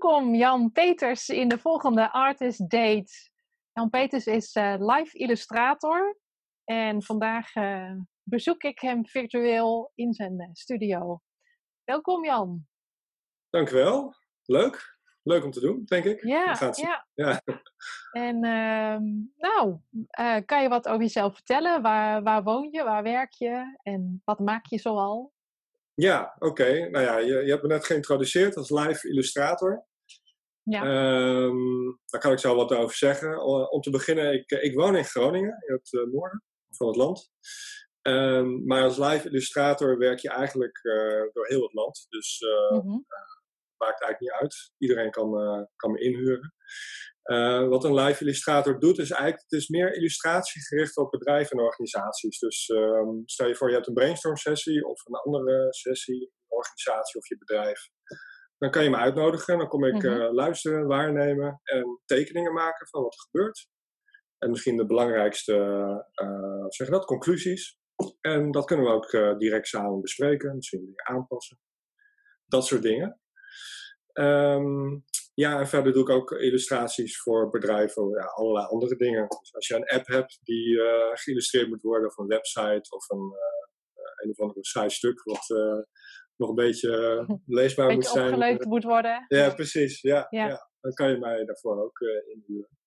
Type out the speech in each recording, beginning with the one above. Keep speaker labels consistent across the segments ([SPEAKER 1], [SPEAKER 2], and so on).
[SPEAKER 1] Welkom Jan Peters in de volgende Artist Date. Jan Peters is uh, live illustrator en vandaag uh, bezoek ik hem virtueel in zijn uh, studio. Welkom Jan.
[SPEAKER 2] Dankjewel, leuk. Leuk om te doen, denk ik.
[SPEAKER 1] Ja, ja. ja. En ehm, nou, kan je wat over jezelf vertellen? Waar, waar woon je, waar werk je en wat maak je zoal?
[SPEAKER 2] Ja, oké. Nou ja, je, je hebt me net geïntroduceerd als live illustrator. Ja. Um, daar kan ik zo wat over zeggen. Om te beginnen, ik, ik woon in Groningen, in het uh, noorden van het land. Um, maar als live illustrator werk je eigenlijk uh, door heel het land. Dus uh, mm -hmm. maakt eigenlijk niet uit. Iedereen kan, kan me inhuren. Wat een live illustrator doet, is eigenlijk het is meer illustratie gericht op bedrijven en organisaties. Dus um, stel je voor, je hebt een brainstorm sessie of een andere sessie, een organisatie of je bedrijf. Dan kan je me uitnodigen, dan kom ik mm -hmm. uh, luisteren, waarnemen en tekeningen maken van wat er gebeurt. En misschien de belangrijkste, uh, zeg dat, conclusies. En dat kunnen we ook direct samen bespreken, misschien dingen aanpassen. Dat soort dingen. Um, ja, en verder doe ik ook illustraties voor bedrijven, ja, allerlei andere dingen. Dus als je een app hebt die uh, geïllustreerd moet worden, of een website, of een, uh, een of andere saai stuk wat nog een beetje leesbaar
[SPEAKER 1] beetje
[SPEAKER 2] moet zijn.
[SPEAKER 1] opgeleund moet worden.
[SPEAKER 2] Ja, precies. Ja, ja. ja, Dan kan je mij daarvoor ook inhuren.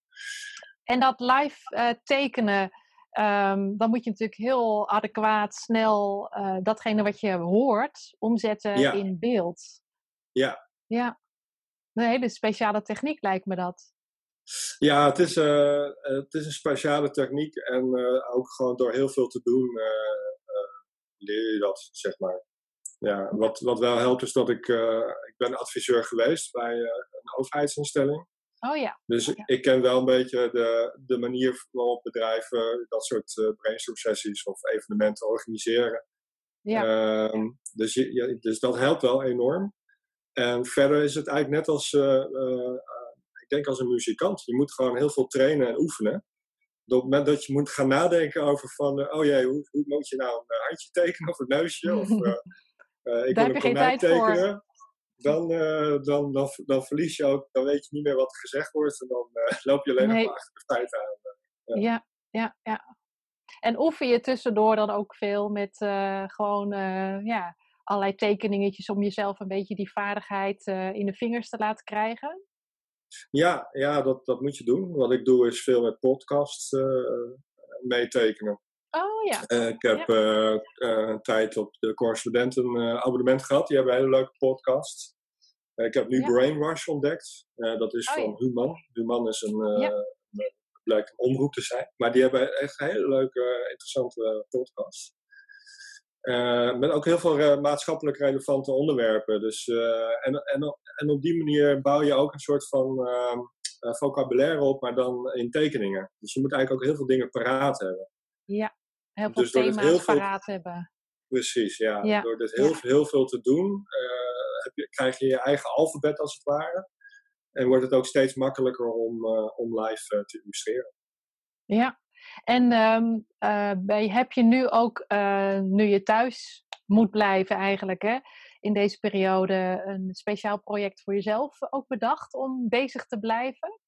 [SPEAKER 1] En dat live tekenen, um, dan moet je natuurlijk heel adequaat, snel datgene wat je hoort omzetten
[SPEAKER 2] ja.
[SPEAKER 1] in beeld.
[SPEAKER 2] Ja.
[SPEAKER 1] Ja. Een hele speciale techniek lijkt me dat.
[SPEAKER 2] Ja, het is, uh, het is een speciale techniek en uh, ook gewoon door heel veel te doen uh, leer je dat, zeg maar. Ja, wat, wat wel helpt is dat ik, ik ben adviseur geweest bij een overheidsinstelling.
[SPEAKER 1] Oh ja.
[SPEAKER 2] Dus
[SPEAKER 1] ja.
[SPEAKER 2] ik ken wel een beetje de, de manier waarop bedrijven dat soort brainstorm sessies of evenementen organiseren.
[SPEAKER 1] Ja.
[SPEAKER 2] Ehm, dus, je, dus dat helpt wel enorm. En verder is het eigenlijk net als, uh, uh, ik denk als een muzikant. Je moet gewoon heel veel trainen en oefenen. Op het moment dat je moet gaan nadenken over van, uh, oh jee, hoe, hoe, moet je nou een handje tekenen of een neusje? Of ik
[SPEAKER 1] Daar
[SPEAKER 2] wil een konijn tekenen. Dan, dan, dan, dan, verlies je ook, dan weet je niet meer wat er gezegd wordt. En dan loop je alleen nee. nog achter de tijd aan.
[SPEAKER 1] Ja. ja, ja, ja. En oefen je tussendoor dan ook veel met gewoon, ja allerlei tekeningetjes om jezelf een beetje die vaardigheid uh, in de vingers te laten krijgen?
[SPEAKER 2] Ja, ja dat, dat moet je doen. Wat ik doe is veel met podcasts uh, meetekenen.
[SPEAKER 1] Oh ja.
[SPEAKER 2] Uh, ik heb ja. een tijd op de correspondenten een abonnement gehad. Die hebben een hele leuke podcast. ik heb nu ja. Brainwash ontdekt. dat is oh, van ja. Human. Human is een, blijkt een omroep te zijn. Maar die hebben echt hele leuke, interessante podcasts. Uh, met ook heel veel uh, maatschappelijk relevante onderwerpen. Dus, uh, en, en, en op die manier bouw je ook een soort van ehm, vocabulaire op, maar dan in tekeningen. Dus je moet eigenlijk ook heel veel dingen paraat hebben.
[SPEAKER 1] Ja, heel veel dus thema's heel veel, hebben.
[SPEAKER 2] Precies, ja. ja. Door dit heel, ja. heel veel te doen, heb je, krijg je je eigen alfabet als het ware. En wordt het ook steeds makkelijker om, om live te illustreren.
[SPEAKER 1] Ja, en um, uh, bij, heb je nu ook, nu je thuis moet blijven eigenlijk, hè, in deze periode een speciaal project voor jezelf ook bedacht om bezig te blijven?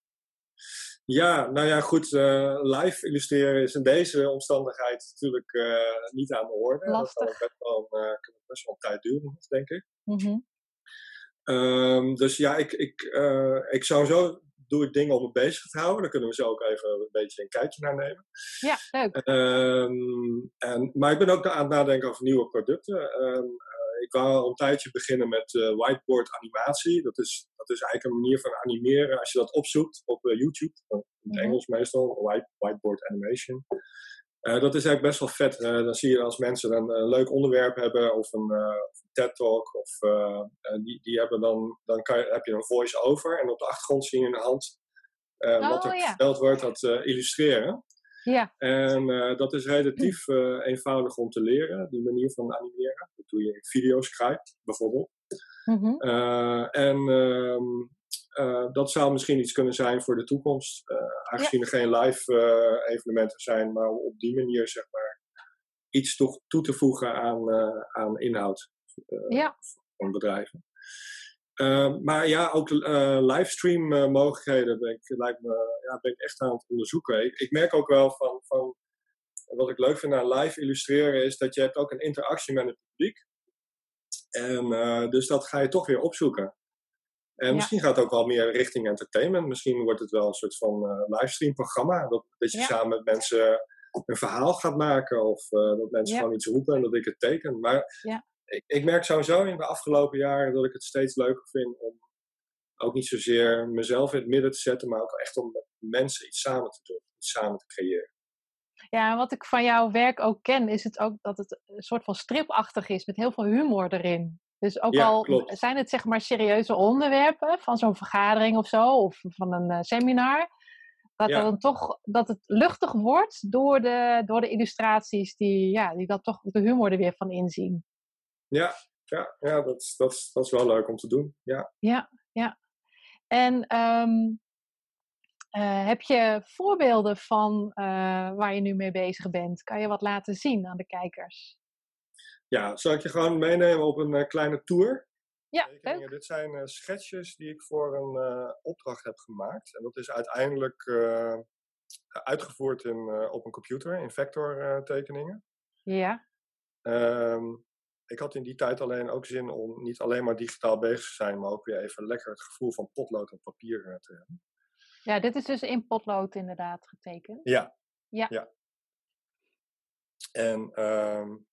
[SPEAKER 2] Ja, nou ja, goed. Uh, live illustreren is in deze omstandigheid natuurlijk niet aan de orde.
[SPEAKER 1] Lastig.
[SPEAKER 2] Dat best wel, kan best wel tijd duren, denk ik.
[SPEAKER 1] Mm -hmm.
[SPEAKER 2] um, dus ja, ik, ik, ik zou zo doe ik dingen om me bezig te houden. Daar kunnen we zo ook even een beetje een kijkje naar nemen.
[SPEAKER 1] Ja, leuk.
[SPEAKER 2] Um, en, maar ik ben ook aan het nadenken over nieuwe producten. Um, uh, ik wou al een tijdje beginnen met whiteboard animatie. Dat is, dat is eigenlijk een manier van animeren. Als je dat opzoekt op uh, YouTube, in het -hmm. Engels meestal, white, whiteboard animation. Uh, dat is eigenlijk best wel vet. Uh, dan zie je als mensen een, een leuk onderwerp hebben of een, uh, een TED-talk, of die, die hebben dan, dan kan je, heb je een voice-over en op de achtergrond zie je in de hand
[SPEAKER 1] oh,
[SPEAKER 2] wat er
[SPEAKER 1] ja.
[SPEAKER 2] verteld wordt, dat illustreren.
[SPEAKER 1] Ja.
[SPEAKER 2] En dat is relatief eenvoudig om te leren, die manier van animeren. Dat doe je in Videoscribe bijvoorbeeld.
[SPEAKER 1] Mm -hmm.
[SPEAKER 2] en um, uh, dat zou misschien iets kunnen zijn voor de toekomst. Uh, aangezien ja. er geen live evenementen zijn, maar op die manier zeg maar iets toe, toe te voegen aan, aan inhoud
[SPEAKER 1] ja.
[SPEAKER 2] van bedrijven. Ehm, maar ja, ook uh, livestream uh, mogelijkheden ben ik, lijkt me, ja, ben ik echt aan het onderzoeken. Ik, ik, merk ook wel van, van, wat ik leuk vind aan live illustreren, is dat je hebt ook een interactie met het publiek. En uh, dus dat ga je toch weer opzoeken. En misschien gaat het ook wel meer richting entertainment. Misschien wordt het wel een soort van livestream programma. Dat, dat je samen met mensen een verhaal gaat maken. Of dat mensen gewoon iets roepen en dat ik het teken. Maar ik, ik, merk sowieso in de afgelopen jaren dat ik het steeds leuker vind om ook niet zozeer mezelf in het midden te zetten, maar ook echt om met mensen iets samen te doen, iets samen te creëren.
[SPEAKER 1] Ja, wat ik van jouw werk ook ken, is het ook dat het een soort van stripachtig is, met heel veel humor erin. Dus ook al zijn het zeg maar serieuze onderwerpen van zo'n vergadering of zo, of van een uh, seminar, dat, dan toch, dat het luchtig wordt door de, door de illustraties die, ja, die dat toch de humor er weer van inzien.
[SPEAKER 2] Ja, ja, ja dat, dat, dat is wel leuk om te doen. Ja,
[SPEAKER 1] ja. ja. En um, uh, heb je voorbeelden van uh, waar je nu mee bezig bent? Kan je wat laten zien aan de kijkers?
[SPEAKER 2] Ja, zal ik je gewoon meenemen op een uh, kleine tour?
[SPEAKER 1] Ja, leuk.
[SPEAKER 2] Dit zijn sketches die ik voor een opdracht heb gemaakt. En dat is uiteindelijk uitgevoerd in, op een computer in vector tekeningen.
[SPEAKER 1] Ja.
[SPEAKER 2] Um, ik had in die tijd alleen ook zin om niet alleen maar digitaal bezig te zijn, maar ook weer even lekker het gevoel van potlood en papier eh, te hebben.
[SPEAKER 1] Ja, dit is dus in potlood inderdaad getekend.
[SPEAKER 2] Ja. Ja. ja. En um,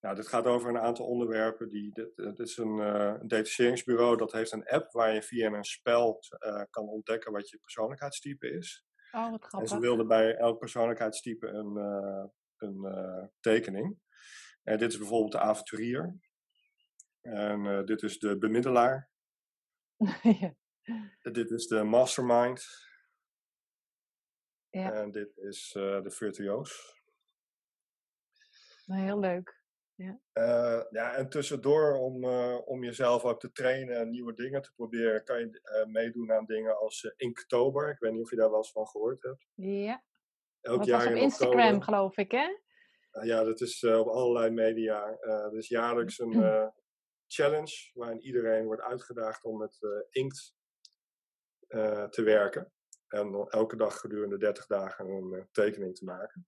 [SPEAKER 2] nou, dit gaat over een aantal onderwerpen. Die, dit, dit is een, uh, een, detacheringsbureau dat heeft een app waar je via een spel uh, kan ontdekken wat je persoonlijkheidstype is.
[SPEAKER 1] Oh, wat grappig.
[SPEAKER 2] En ze wilden bij elk persoonlijkheidstype een, uh, een tekening. En dit is bijvoorbeeld de avonturier. En dit is de bemiddelaar. ja. Dit is de mastermind. Ja. En dit is uh, de virtuoos.
[SPEAKER 1] Nou, heel leuk. Ja.
[SPEAKER 2] Uh, ja, en tussendoor om, om jezelf ook te trainen en nieuwe dingen te proberen, kan je meedoen aan dingen als Inktober. Ik weet niet of je daar wel eens van gehoord hebt.
[SPEAKER 1] Ja. Elk dat jaar was op Instagram, geloof ik, hè?
[SPEAKER 2] Ja, dat is op allerlei media. Uh, dus jaarlijks een challenge waarin iedereen wordt uitgedaagd om met inkt te werken. En elke dag gedurende 30 dagen een tekening te maken.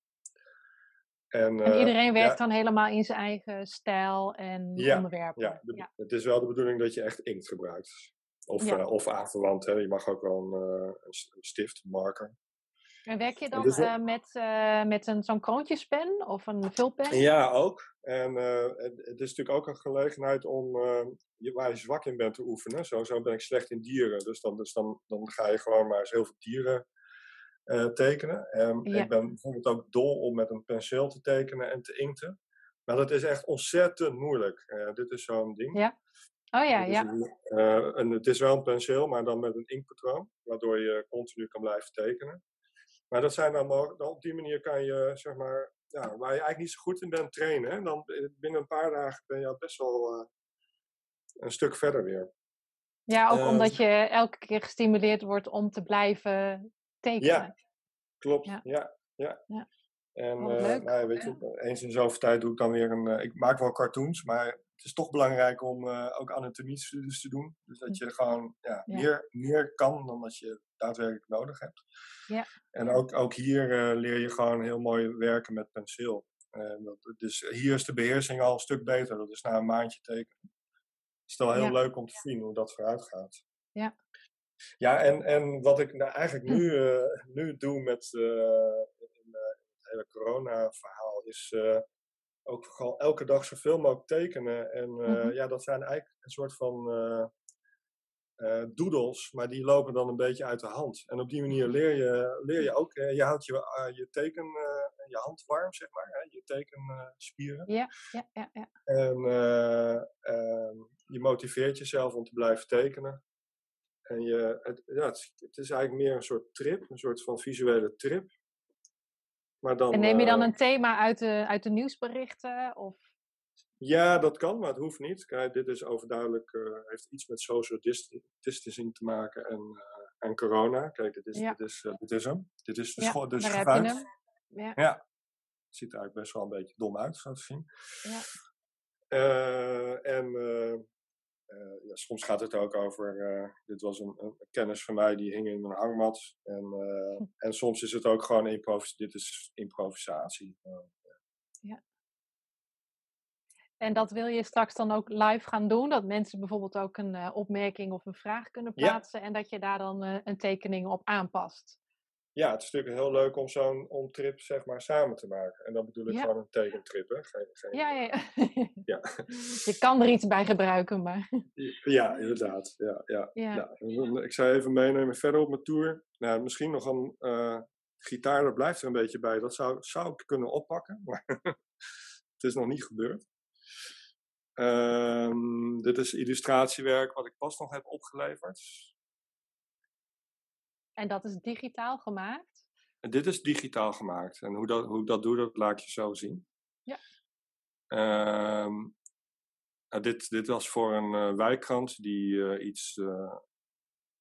[SPEAKER 1] En, en iedereen werkt dan helemaal in zijn eigen stijl en
[SPEAKER 2] ja,
[SPEAKER 1] onderwerpen.
[SPEAKER 2] Ja, ja, het is wel de bedoeling dat je echt inkt gebruikt. Of, of aanverwant, hè. je mag ook wel een, een stift, een marker.
[SPEAKER 1] En werk je dan dus uh, met, uh, met een, zo'n kroontjespen of een vulpen?
[SPEAKER 2] Ja, ook. En uh, het, is natuurlijk ook een gelegenheid om je, waar je zwak in bent te oefenen. Zo, zo ben ik slecht in dieren. Dus dan, dus dan, dan ga je gewoon maar eens heel veel dieren tekenen. En ja. ik ben bijvoorbeeld ook dol om met een penseel te tekenen en te inkten. Maar dat is echt ontzettend moeilijk. dit is zo'n ding.
[SPEAKER 1] Ja. Oh ja, ja.
[SPEAKER 2] Een, en het is wel een penseel, maar dan met een inkpatroon. Waardoor je continu kan blijven tekenen. Maar dat zijn dan, dan op die manier kan je, zeg maar, ja, waar je eigenlijk niet zo goed in bent trainen. Hè, dan binnen een paar dagen ben je al best wel uh, een stuk verder weer.
[SPEAKER 1] Ja, ook uh, omdat je elke keer gestimuleerd wordt om te blijven tekenen.
[SPEAKER 2] Ja, klopt. Ja, ja. ja. ja. En uh, nou, weet je, eens in zoveel tijd doe ik dan weer een. ik maak wel cartoons, maar het is toch belangrijk om ook anatomie-studies te doen. Dus dat hm. je gewoon ja. Meer, meer kan dan dat je daadwerkelijk nodig hebt.
[SPEAKER 1] Ja.
[SPEAKER 2] En ook, ook hier uh, leer je gewoon heel mooi werken met penseel. En dat, dus hier is de beheersing al een stuk beter. Dat is na een maandje tekenen. Het is wel heel ja. leuk om te zien hoe dat vooruit gaat.
[SPEAKER 1] Ja.
[SPEAKER 2] Ja, en, en wat ik nou eigenlijk nu, uh, nu doe met in, het hele corona-verhaal is ook gewoon elke dag zoveel mogelijk tekenen. En mm -hmm. ja, dat zijn eigenlijk een soort van uh, doodles, maar die lopen dan een beetje uit de hand. En op die manier leer je, leer je ook, je houdt je, uh, je teken, uh, je hand warm, zeg maar, hè, je tekenspieren.
[SPEAKER 1] ja, ja, ja, ja.
[SPEAKER 2] En ehm, je motiveert jezelf om te blijven tekenen. En je, het, ja, het, het, is eigenlijk meer een soort trip, een soort van visuele trip. Maar dan,
[SPEAKER 1] en neem je dan een thema uit de, uit de nieuwsberichten? Of?
[SPEAKER 2] Ja, dat kan, maar het hoeft niet. Kijk, dit is overduidelijk, uh, heeft iets met social distancing te maken en, uh, en corona. Kijk, dit is, ja. dit, is, uh, dit is hem. Dit is de ja, dus.
[SPEAKER 1] Ja.
[SPEAKER 2] ja. Het ziet er eigenlijk best wel een beetje dom uit, zo te zien.
[SPEAKER 1] Ja.
[SPEAKER 2] en ja, soms gaat het ook over, dit was een, een, kennis van mij die hing in een hangmat. En, hm. en soms is het ook gewoon improvis dit is improvisatie. Ja.
[SPEAKER 1] En dat wil je straks dan ook live gaan doen? Dat mensen bijvoorbeeld ook een uh, opmerking of een vraag kunnen plaatsen en dat je daar dan uh, een tekening op aanpast?
[SPEAKER 2] Ja, het is natuurlijk heel leuk om zo'n trip zeg maar samen te maken. En dan bedoel ik gewoon een tekentrip, hè? Geen, geen,
[SPEAKER 1] ja, ja, ja. je kan er iets bij gebruiken, maar...
[SPEAKER 2] ja, inderdaad. Ja, ja. ja. Nou, ik zou even meenemen verder op mijn tour. Nou, misschien nog een uh, gitaar, dat blijft er een beetje bij. Dat zou, zou ik kunnen oppakken, maar het is nog niet gebeurd. Um, dit is illustratiewerk wat ik pas nog heb opgeleverd.
[SPEAKER 1] En dat is digitaal gemaakt?
[SPEAKER 2] En dit is digitaal gemaakt. En hoe, dat, hoe ik dat doe, dat laat je zo zien. Ja. Um, nou, dit, dit was voor een uh, wijkkrant die uh, iets uh,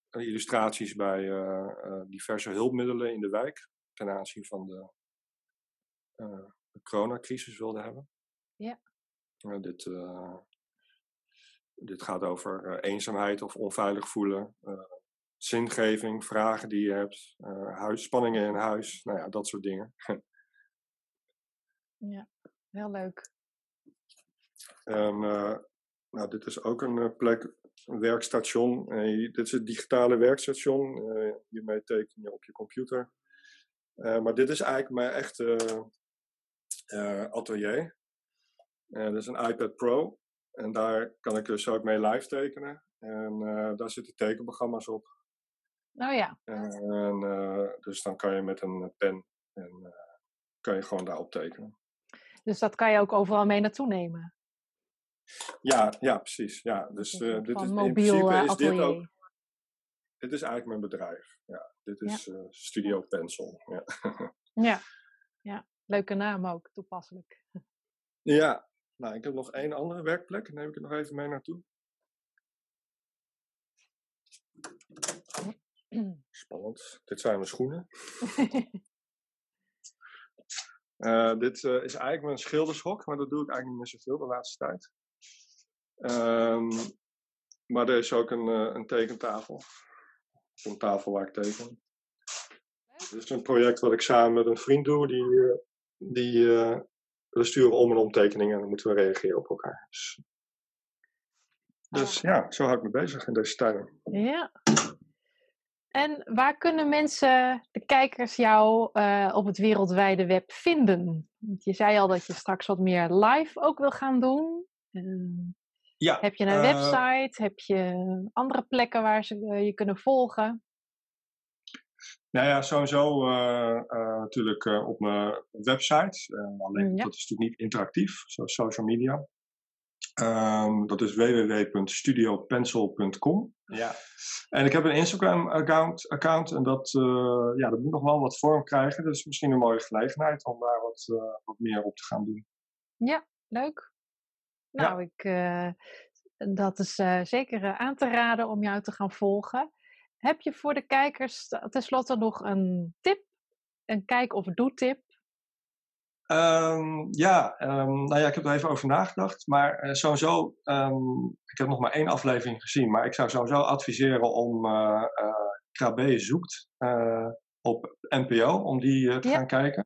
[SPEAKER 2] illustraties bij diverse hulpmiddelen in de wijk ten aanzien van de, de coronacrisis wilde hebben. Ja. Dit, dit gaat over eenzaamheid of onveilig voelen zingeving, vragen die je hebt, uh, huis, spanningen in huis, nou ja, dat soort dingen.
[SPEAKER 1] ja, heel leuk.
[SPEAKER 2] En uh, nou, dit is ook een uh, plek, een werkstation. dit is het digitale werkstation. hiermee teken je op je computer. maar dit is eigenlijk mijn echte atelier. Dit is een iPad Pro. En daar kan ik dus ook mee live tekenen. En daar zitten tekenprogramma's op.
[SPEAKER 1] Oh ja.
[SPEAKER 2] En, uh, dus dan kan je met een pen en kan je gewoon daarop tekenen.
[SPEAKER 1] Dus dat kan je ook overal mee naartoe nemen?
[SPEAKER 2] Ja, ja precies. Ja, dus uh, dit is in principe is dit ook. Dit is eigenlijk mijn bedrijf. Ja, dit is ja. Studio Pencil. Ja.
[SPEAKER 1] ja. ja, leuke naam ook, toepasselijk.
[SPEAKER 2] Ja, nou, ik heb nog één andere werkplek. Neem ik het nog even mee naartoe. Spannend. Dit zijn mijn schoenen. uh, dit uh, is eigenlijk mijn schildershok, maar dat doe ik eigenlijk niet meer zoveel de laatste tijd. Um, maar er is ook een, uh, een tekentafel. Een tafel waar ik teken. Dit is een project wat ik samen met een vriend doe. Die, die, we sturen om en om tekeningen en dan moeten we reageren op elkaar. Dus, dus ja, zo hou ik me bezig in deze tijden.
[SPEAKER 1] Ja. En waar kunnen mensen, de kijkers, jou uh, op het wereldwijde web vinden? Want je zei al dat je straks wat meer live ook wil gaan doen. Uh, ja, heb je een uh, website? Heb je andere plekken waar ze je kunnen volgen?
[SPEAKER 2] Nou ja, sowieso natuurlijk op mijn website. alleen dat is natuurlijk niet interactief, zoals social media. Um, dat is www.studiopencil.com. Ja. En ik heb een Instagram-account account, en dat, uh, ja, dat moet nog wel wat vorm krijgen. Dus misschien een mooie gelegenheid om daar wat, uh, wat meer op te gaan doen.
[SPEAKER 1] Ja, leuk. Nou, ja. ik, uh, dat is zeker aan te raden om jou te gaan volgen. Heb je voor de kijkers tenslotte nog een tip? Een kijk- of doe-tip
[SPEAKER 2] Um, ja, um, nou ja, ik heb er even over nagedacht. Maar uh, sowieso, um, ik heb nog maar één aflevering gezien. Maar ik zou sowieso adviseren om uh, uh, Krabbe zoekt op NPO, om die te ja. gaan kijken.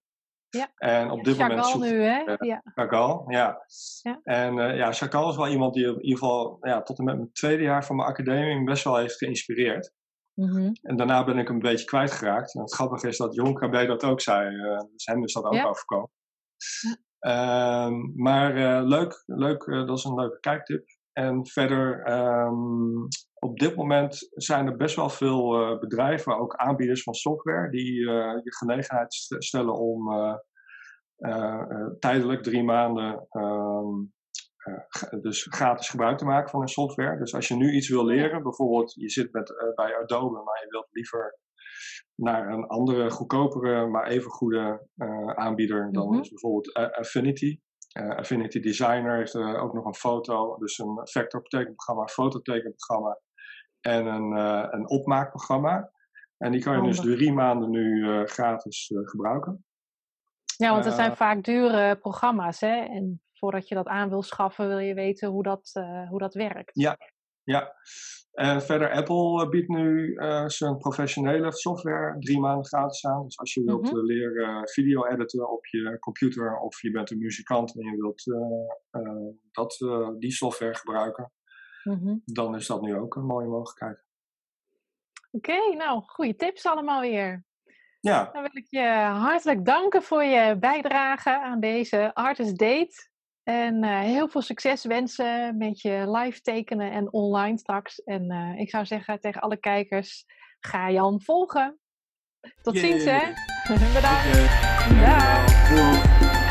[SPEAKER 2] Ja. En op dit
[SPEAKER 1] Chagall
[SPEAKER 2] moment
[SPEAKER 1] zoekt, nu, hè? ja.
[SPEAKER 2] Chagall, ja. ja. En ja, Chagall is wel iemand die in ieder geval ja, tot en met mijn tweede jaar van mijn academie best wel heeft geïnspireerd. Mm -hmm. En daarna ben ik hem een beetje kwijtgeraakt. En het grappige is dat Jon Krabbe dat ook zei. dus hem is dat ook overkomen. Um, maar uh, leuk, leuk uh, dat is een leuke kijktip. En verder, um, op dit moment zijn er best wel veel bedrijven, ook aanbieders van software, die je gelegenheid stellen om tijdelijk drie maanden um, dus gratis gebruik te maken van hun software. Dus als je nu iets wil leren, bijvoorbeeld je zit met, bij Adobe, maar je wilt liever naar een andere, goedkopere, maar even goede uh, aanbieder. Dan mm-hmm. is bijvoorbeeld Affinity. Uh, Affinity Designer heeft ook nog een foto, dus een vectortekenprogramma, fototekenprogramma en een, een opmaakprogramma. En die kan je dus drie maanden nu gratis gebruiken.
[SPEAKER 1] Ja, want het zijn vaak dure programma's, hè? En voordat je dat aan wil schaffen, wil je weten hoe dat, hoe dat werkt.
[SPEAKER 2] Ja, Ja, en verder Apple biedt nu zijn professionele software drie maanden gratis aan. Dus als je wilt mhm. leren video editen op je computer of je bent een muzikant en je wilt dat, die software gebruiken, mhm. dan is dat nu ook een mooie mogelijkheid.
[SPEAKER 1] Oké, nou, goede tips allemaal weer.
[SPEAKER 2] Ja.
[SPEAKER 1] Dan wil ik je hartelijk danken voor je bijdrage aan deze Artist Date. En uh, heel veel succes wensen met je live tekenen en online straks. En uh, ik zou zeggen tegen alle kijkers, ga Jan volgen. Tot ziens hè. Bedankt.
[SPEAKER 2] Okay. Dag.